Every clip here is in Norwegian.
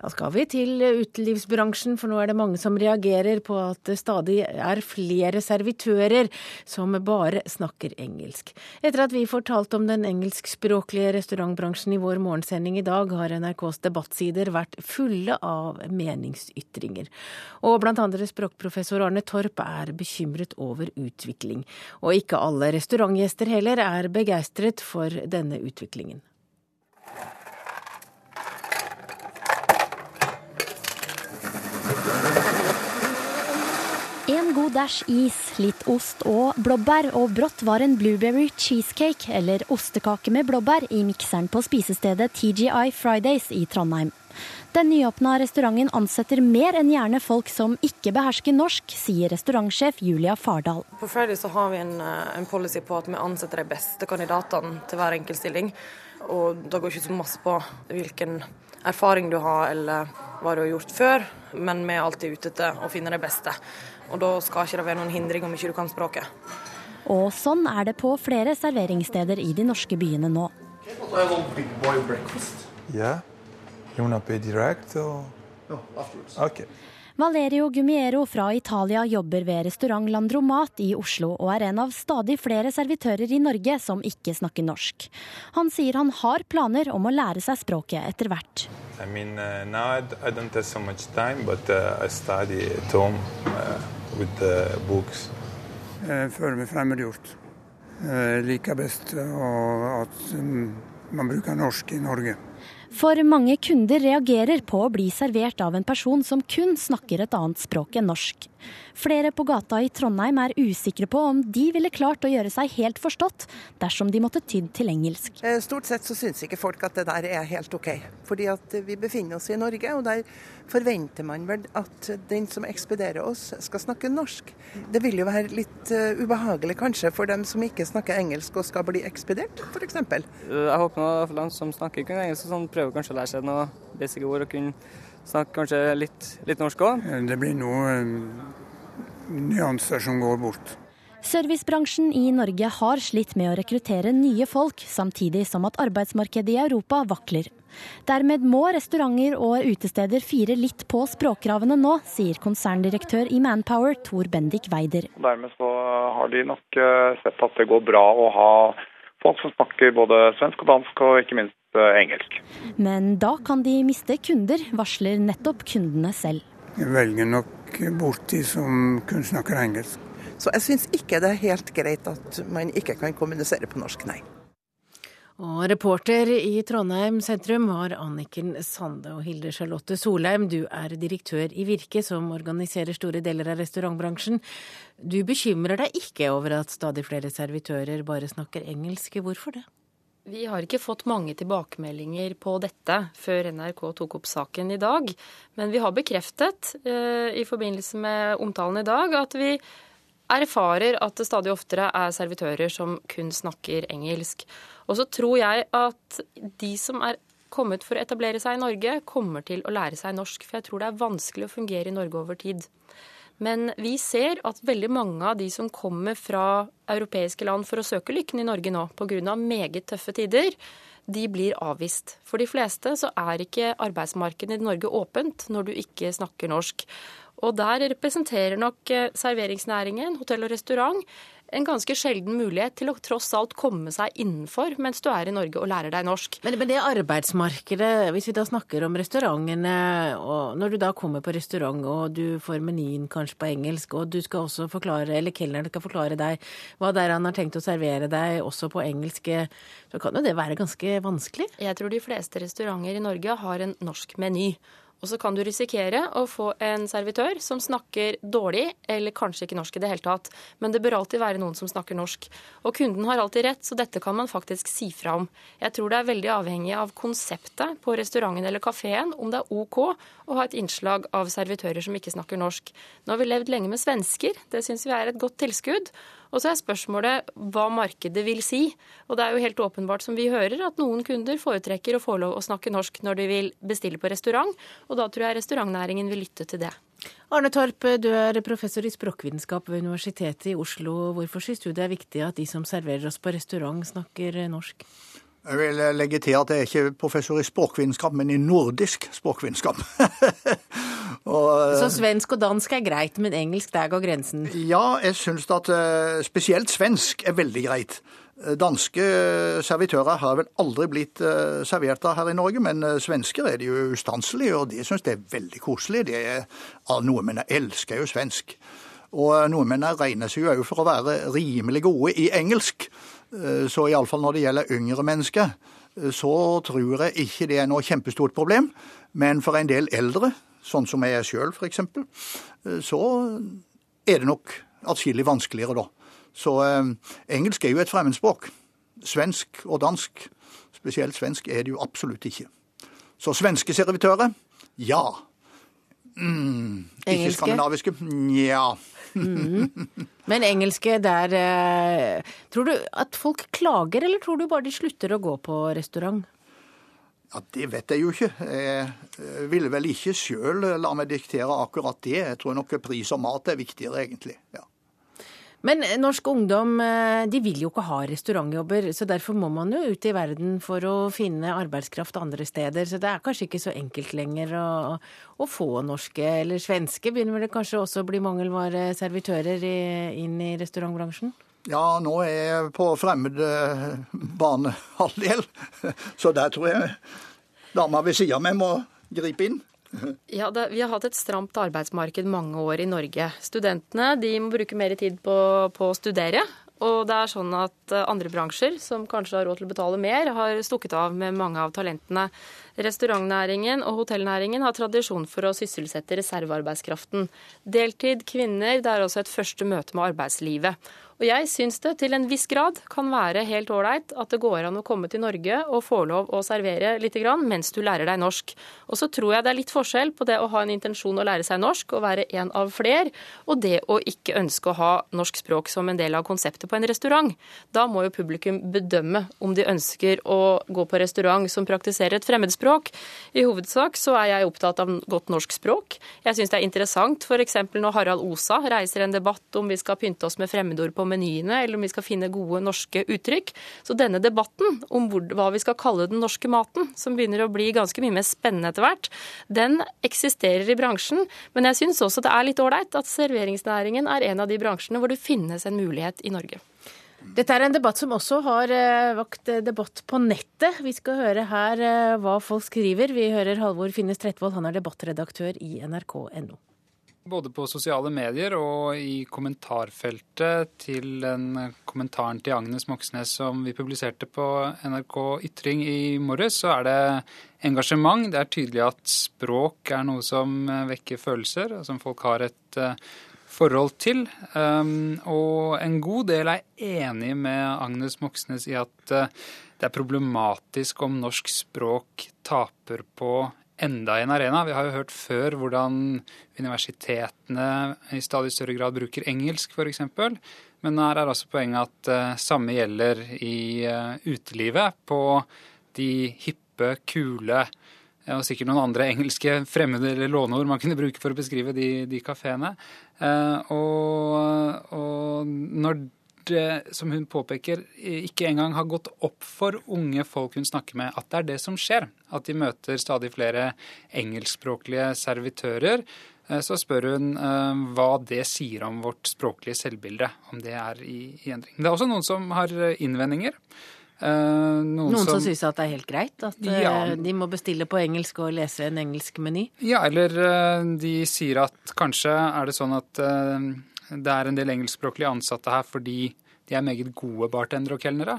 Da skal vi til utelivsbransjen, for nå er det mange som reagerer på at det stadig er flere servitører som bare snakker engelsk. Etter at vi fortalte om den engelskspråklige restaurantbransjen i vår morgensending i dag, har NRKs debattsider vært fulle av meningsytringer. Og blant andre språkprofessor Arne Torp er bekymret over utvikling. Og ikke alle restaurantgjester heller er begeistret for denne utviklingen. En god is, litt ost og blåbær, og brått var en blueberry cheesecake, eller ostekake med blåbær, i mikseren på spisestedet TGI Fridays i Trondheim. Den nyåpna restauranten ansetter mer enn gjerne folk som ikke behersker norsk, sier restaurantsjef Julia Fardal. På Fridays har vi en, eh, en, policy på at vi ansetter de beste kandidatene til hver enkelt stilling. Og da går ikke så masse på hvilken erfaring du har eller hva du har gjort før, men vi er alltid ute etter å finne det beste. Og da skal ikke det være noen hindring om ikke du kan språket. Og sånn er det på flere serveringssteder i de norske byene nå. Yeah. Direct or? No, afterwards. Okay. Valerio Gumiero fra Italia jobber ved restaurant Landromat i Oslo, og er en av stadig flere servitører i Norge som ikke snakker norsk. Han sier han har planer om å lære seg språket etter hvert. I mean, uh, with the books. Jeg føler meg fremmedgjort. Jeg liker best at um, man bruker norsk i Norge. For mange kunder reagerer på å bli servert av en person som kun snakker et annet språk enn norsk. Flere på gata i Trondheim er usikre på om de ville klart å gjøre seg helt forstått dersom de måtte tydd til engelsk. Eh, stort sett så syns ikke folk at det der er helt OK. Fordi at vi befinner oss i Norge, og der forventer man vel at den som ekspederer oss, skal snakke norsk. Det vil jo være litt uh, ubehagelig kanskje for dem som ikke snakker engelsk og skal bli ekspedert, f.eks. Jeg håper nå at de som snakker kun engelsk, sånn, prøver kanskje å lære seg noe basic ord og kunne snakke kanskje litt, litt norsk òg. Det blir noen nyanser som går bort. Servicebransjen i Norge har slitt med å rekruttere nye folk, samtidig som at arbeidsmarkedet i Europa vakler. Dermed må restauranter og utesteder fire litt på språkkravene nå, sier konserndirektør i Manpower Tor Bendik Weider. Dermed så har de nok eh, sett at det går bra å ha folk som snakker både svensk og dansk, og ikke minst eh, engelsk. Men da kan de miste kunder, varsler nettopp kundene selv. Jeg velger nok bort de som kun snakker engelsk. Så jeg syns ikke det er helt greit at man ikke kan kommunisere på norsk, nei. Og reporter i Trondheim sentrum var Anniken Sande og Hilde Charlotte Solheim. Du er direktør i Virke, som organiserer store deler av restaurantbransjen. Du bekymrer deg ikke over at stadig flere servitører bare snakker engelsk. Hvorfor det? Vi har ikke fått mange tilbakemeldinger på dette før NRK tok opp saken i dag. Men vi har bekreftet eh, i forbindelse med omtalen i dag at vi erfarer at det stadig oftere er servitører som kun snakker engelsk. Og så tror jeg at de som er kommet for å etablere seg i Norge, kommer til å lære seg norsk. For jeg tror det er vanskelig å fungere i Norge over tid. Men vi ser at veldig mange av de som kommer fra europeiske land for å søke lykken i Norge nå, pga. meget tøffe tider, de blir avvist. For de fleste så er ikke arbeidsmarkedet i Norge åpent når du ikke snakker norsk. Og der representerer nok eh, serveringsnæringen, hotell og restaurant, en ganske sjelden mulighet til å tross alt komme seg innenfor mens du er i Norge og lærer deg norsk. Men, men det arbeidsmarkedet, hvis vi da snakker om restaurantene, og når du da kommer på restaurant og du får menyen kanskje på engelsk, og du skal også forklare, eller kelneren skal forklare deg hva det er han har tenkt å servere deg, også på engelsk, så kan jo det være ganske vanskelig? Jeg tror de fleste restauranter i Norge har en norsk meny. Og så kan du risikere å få en servitør som snakker dårlig, eller kanskje ikke norsk i det hele tatt. Men det bør alltid være noen som snakker norsk. Og kunden har alltid rett, så dette kan man faktisk si fra om. Jeg tror det er veldig avhengig av konseptet på restauranten eller kafeen, om det er OK å ha et innslag av servitører som ikke snakker norsk. Nå har vi levd lenge med svensker, det syns vi er et godt tilskudd. Og så er spørsmålet hva markedet vil si. Og det er jo helt åpenbart som vi hører at noen kunder foretrekker å få lov å snakke norsk når de vil bestille på restaurant, og da tror jeg restaurantnæringen vil lytte til det. Arne Torp, du er professor i språkvitenskap ved Universitetet i Oslo. Hvorfor syns du det er viktig at de som serverer oss på restaurant, snakker norsk? Jeg vil legge til at jeg er ikke professor i språkvitenskap, men i nordisk språkvitenskap. og, Så svensk og dansk er greit, men engelsk, der går grensen? Ja, jeg syns at spesielt svensk er veldig greit. Danske servitører har vel aldri blitt servert her i Norge, men svensker er de jo ustanselige, og de syns det er veldig koselig. Det er, nordmenn elsker jo svensk. Og nordmennene regner seg jo òg for å være rimelig gode i engelsk. Eh, så iallfall når det gjelder yngre mennesker, eh, så tror jeg ikke det er noe kjempestort problem. Men for en del eldre, sånn som jeg er sjøl f.eks., eh, så er det nok atskillig vanskeligere da. Så eh, engelsk er jo et fremmedspråk. Svensk og dansk, spesielt svensk, er det jo absolutt ikke. Så svenske servitører, ja. Mm, ikke skandinaviske, nja. Mm. Men engelske der eh, Tror du at folk klager, eller tror du bare de slutter å gå på restaurant? Ja, Det vet jeg jo ikke. Jeg ville vel ikke sjøl la meg diktere akkurat det. Jeg tror nok pris og mat er viktigere, egentlig. ja. Men norsk ungdom eh, de vil jo ikke ha restaurantjobber, så derfor må man jo ut i verden for å finne arbeidskraft andre steder. Så det er kanskje ikke så enkelt lenger å, å få norske eller svenske. Begynner det kanskje også å bli mangelvare servitører i, inn i restaurantbransjen? Ja, nå er jeg på fremmed bane banehalvdel, så der tror jeg dama ved sida av meg må gripe inn. Ja, det, Vi har hatt et stramt arbeidsmarked mange år i Norge. Studentene de må bruke mer tid på, på å studere. Og det er sånn at eh, andre bransjer, som kanskje har råd til å betale mer, har stukket av med mange av talentene. Restaurantnæringen og hotellnæringen har tradisjon for å sysselsette reservearbeidskraften. Deltid, kvinner, det er også et første møte med arbeidslivet. Og jeg syns det til en viss grad kan være helt ålreit at det går an å komme til Norge og få lov å servere litt mens du lærer deg norsk. Og så tror jeg det er litt forskjell på det å ha en intensjon å lære seg norsk og være en av fler, og det å ikke ønske å ha norsk språk som en del av konseptet på en restaurant. Da må jo publikum bedømme om de ønsker å gå på restaurant som praktiserer et fremmedspråk. I hovedsak så er jeg opptatt av godt norsk språk. Jeg syns det er interessant f.eks. når Harald Osa reiser en debatt om vi skal pynte oss med fremmedord på menyene, eller om vi skal finne gode norske uttrykk. Så denne debatten om hva vi skal kalle den norske maten, som begynner å bli ganske mye mer spennende etter hvert, den eksisterer i bransjen. Men jeg syns også det er litt ålreit at serveringsnæringen er en av de bransjene hvor det finnes en mulighet i Norge. Dette er en debatt som også har uh, vakt debatt på nettet. Vi skal høre her uh, hva folk skriver. Vi hører Halvor Finnes Trettvold, han er debattredaktør i nrk.no. Både på sosiale medier og i kommentarfeltet til den kommentaren til Agnes Moxnes som vi publiserte på NRK Ytring i morges, så er det engasjement. Det er tydelig at språk er noe som vekker følelser, og som folk har et eh, forhold til. Um, og en god del er enig med Agnes Moxnes i at eh, det er problematisk om norsk språk taper på enda en arena. Vi har jo hørt før hvordan universitetene i stadig større grad bruker engelsk, f.eks. Men her er altså poenget at uh, samme gjelder i uh, utelivet. På de hippe, kule og sikkert noen andre engelske fremmede eller låneord man kunne bruke for å beskrive de, de kafeene. Uh, og, og når det, som hun påpeker, ikke engang har gått opp for unge folk hun snakker med, at det er det som skjer. At de møter stadig flere engelskspråklige servitører. Eh, så spør hun eh, hva det sier om vårt språklige selvbilde, om det er i, i endring. Det er også noen som har innvendinger. Uh, noen, noen, som, som syns at det er helt greit? At ja, de må bestille på engelsk og lese en engelsk meny? Ja, eller de sier at kanskje er det sånn at det er en del engelskspråklige ansatte her fordi de er meget gode bartendere og kelnere.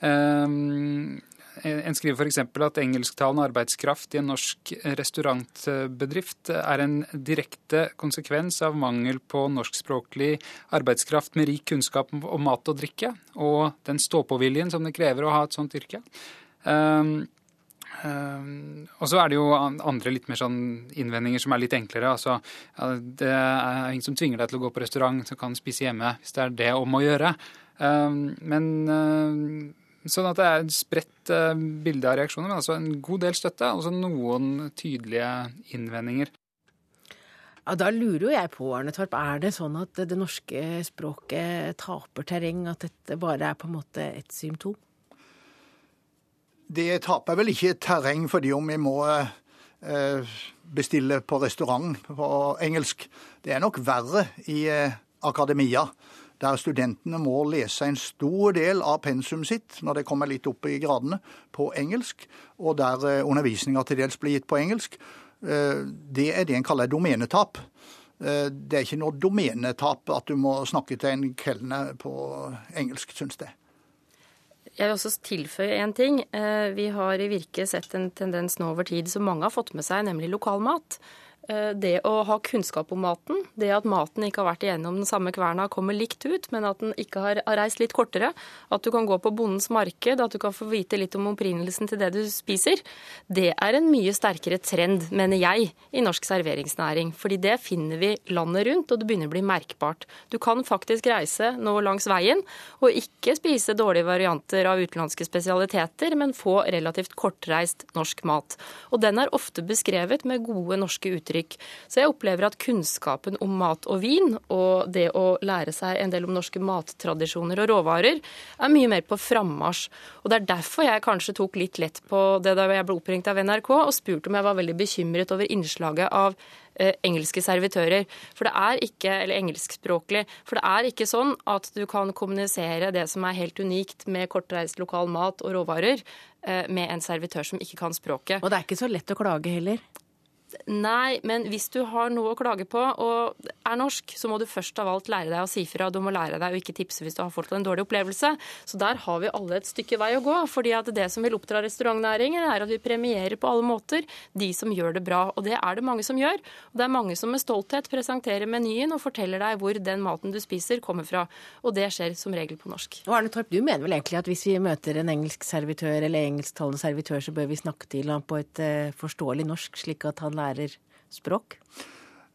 Um, en skriver f.eks. at engelsktalende arbeidskraft i en norsk restaurantbedrift er en direkte konsekvens av mangel på norskspråklig arbeidskraft med rik kunnskap om mat og drikke, og den stå-på-viljen som det krever å ha et sånt yrke. Um, Um, og så er det jo andre litt mer sånn innvendinger som er litt enklere. Altså, det er ingen som tvinger deg til å gå på restaurant, som kan spise hjemme hvis det er det om å gjøre. Um, men uh, Sånn at det er et spredt bilde av reaksjoner, men altså en god del støtte. Altså noen tydelige innvendinger. Ja, Da lurer jo jeg på, Arne Torp, er det sånn at det norske språket taper terreng? At dette bare er på en måte et symptom? Det taper vel ikke terreng fordi om vi må eh, bestille på restaurant på engelsk. Det er nok verre i eh, akademia, der studentene må lese en stor del av pensum sitt når det kommer litt opp i gradene, på engelsk, og der eh, undervisninga til dels blir gitt på engelsk. Det er det en kaller domenetap. Det er ikke noe domenetap at du må snakke til en kelner på engelsk, syns jeg. Jeg vil også tilføye en ting. Eh, vi har i Virke sett en tendens nå over tid som mange har fått med seg, nemlig lokalmat. Eh, det å ha kunnskap om maten, det at maten ikke har vært igjennom den samme kverna, kommer likt ut, men at den ikke har reist litt kortere, at du kan gå på bondens marked, at du kan få vite litt om opprinnelsen til det du spiser, det er en mye sterkere trend, mener jeg, i norsk serveringsnæring. Fordi det finner vi landet rundt, og det begynner å bli merkbart. Du kan faktisk reise nå langs veien og ikke spise dårlige varianter av utenlandske spesialiteter, men få relativt kortreist norsk mat. Og den er ofte beskrevet med gode norske uttrykk inntrykk. Så jeg opplever at kunnskapen om mat og vin, og det å lære seg en del om norske mattradisjoner og råvarer, er mye mer på frammarsj. Og det er derfor jeg kanskje tok litt lett på det da jeg ble oppringt av NRK og spurte om jeg var veldig bekymret over innslaget av eh, engelske servitører. For det er ikke, eller engelskspråklig. For det er ikke sånn at du kan kommunisere det som er helt unikt med kortreist lokal mat og råvarer, eh, med en servitør som ikke kan språket. Og det er ikke så lett å klage heller? Nei, men hvis du har noe å klage på og er norsk, så må du først av alt lære deg å si fra. Du må lære deg å ikke tipse hvis du har fått en dårlig opplevelse. Så der har vi alle et stykke vei å gå. fordi at det som vil oppdra restaurantnæringen, er at vi premierer på alle måter de som gjør det bra. Og det er det mange som gjør. Og det er mange som med stolthet presenterer menyen og forteller deg hvor den maten du spiser, kommer fra. Og det skjer som regel på norsk. Og Arne Torp, du mener vel egentlig at hvis vi møter en engelsk servitør eller engelsktalende servitør, så bør vi snakke til ham på et uh, forståelig norsk, slik at han lærer språk?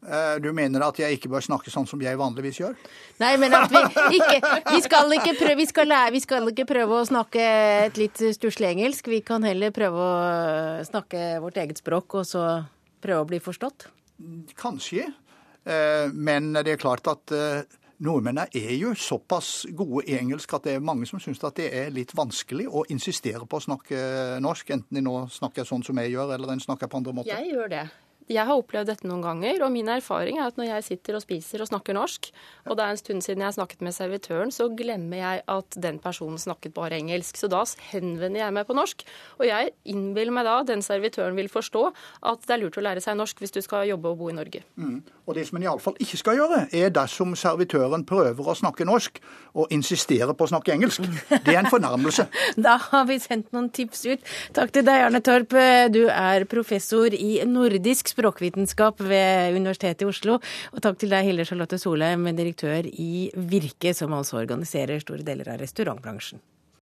Eh, du mener at jeg ikke bør snakke sånn som jeg vanligvis gjør? Nei, men at vi ikke Vi skal ikke prøve, vi skal lære, vi skal ikke prøve å snakke et litt stusslig engelsk. Vi kan heller prøve å snakke vårt eget språk, og så prøve å bli forstått. Kanskje. Eh, men det er klart at eh, nordmennene er jo såpass gode i engelsk at det er mange som syns at det er litt vanskelig å insistere på å snakke norsk, enten de nå snakker sånn som jeg gjør, eller en snakker på andre måter. Jeg gjør det. Jeg har opplevd dette noen ganger, og min erfaring er at når jeg sitter og spiser og snakker norsk, og det er en stund siden jeg har snakket med servitøren, så glemmer jeg at den personen snakket bare engelsk. Så da henvender jeg meg på norsk. Og jeg innbiller meg da at den servitøren vil forstå at det er lurt å lære seg norsk hvis du skal jobbe og bo i Norge. Mm. Og det som en iallfall ikke skal gjøre, er dersom servitøren prøver å snakke norsk og insisterer på å snakke engelsk. Det er en fornærmelse. da har vi sendt noen tips ut. Takk til deg, Arne Torp. Du er professor i nordisk språk språkvitenskap ved Universitetet i Oslo. Og takk til deg, Hilde Charlotte Solheim, direktør i Virke, som altså organiserer store deler av restaurantbransjen.